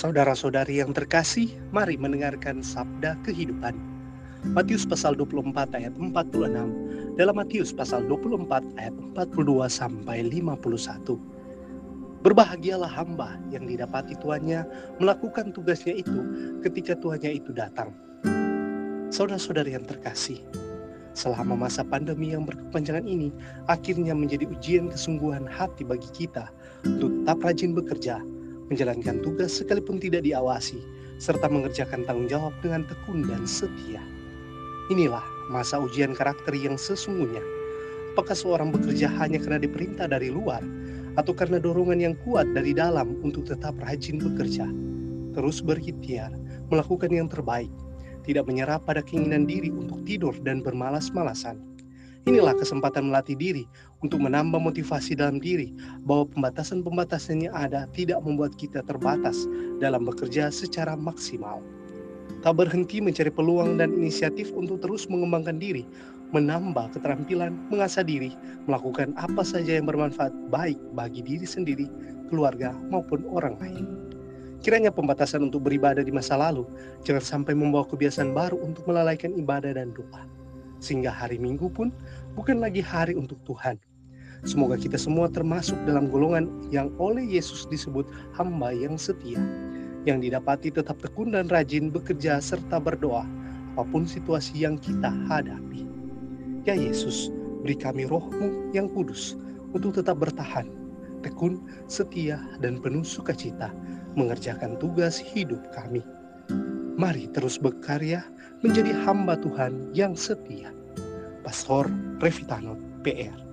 Saudara-saudari yang terkasih, mari mendengarkan sabda kehidupan. Matius pasal 24 ayat 46 dalam Matius pasal 24 ayat 42 sampai 51. Berbahagialah hamba yang didapati tuannya melakukan tugasnya itu ketika tuannya itu datang. Saudara-saudari yang terkasih, selama masa pandemi yang berkepanjangan ini akhirnya menjadi ujian kesungguhan hati bagi kita untuk tetap rajin bekerja menjalankan tugas sekalipun tidak diawasi, serta mengerjakan tanggung jawab dengan tekun dan setia. Inilah masa ujian karakter yang sesungguhnya. Apakah seorang bekerja hanya karena diperintah dari luar, atau karena dorongan yang kuat dari dalam untuk tetap rajin bekerja? Terus berikhtiar, melakukan yang terbaik, tidak menyerah pada keinginan diri untuk tidur dan bermalas-malasan Inilah kesempatan melatih diri untuk menambah motivasi dalam diri bahwa pembatasan-pembatasan yang ada tidak membuat kita terbatas dalam bekerja secara maksimal. Tak berhenti mencari peluang dan inisiatif untuk terus mengembangkan diri, menambah keterampilan, mengasah diri, melakukan apa saja yang bermanfaat baik bagi diri sendiri, keluarga, maupun orang lain. Kiranya pembatasan untuk beribadah di masa lalu jangan sampai membawa kebiasaan baru untuk melalaikan ibadah dan doa sehingga hari Minggu pun bukan lagi hari untuk Tuhan. Semoga kita semua termasuk dalam golongan yang oleh Yesus disebut hamba yang setia, yang didapati tetap tekun dan rajin bekerja serta berdoa, apa pun situasi yang kita hadapi. Ya Yesus, beri kami rohmu yang kudus untuk tetap bertahan, tekun, setia, dan penuh sukacita mengerjakan tugas hidup kami. Mari terus berkarya menjadi hamba Tuhan yang setia. Pastor Revitano, PR.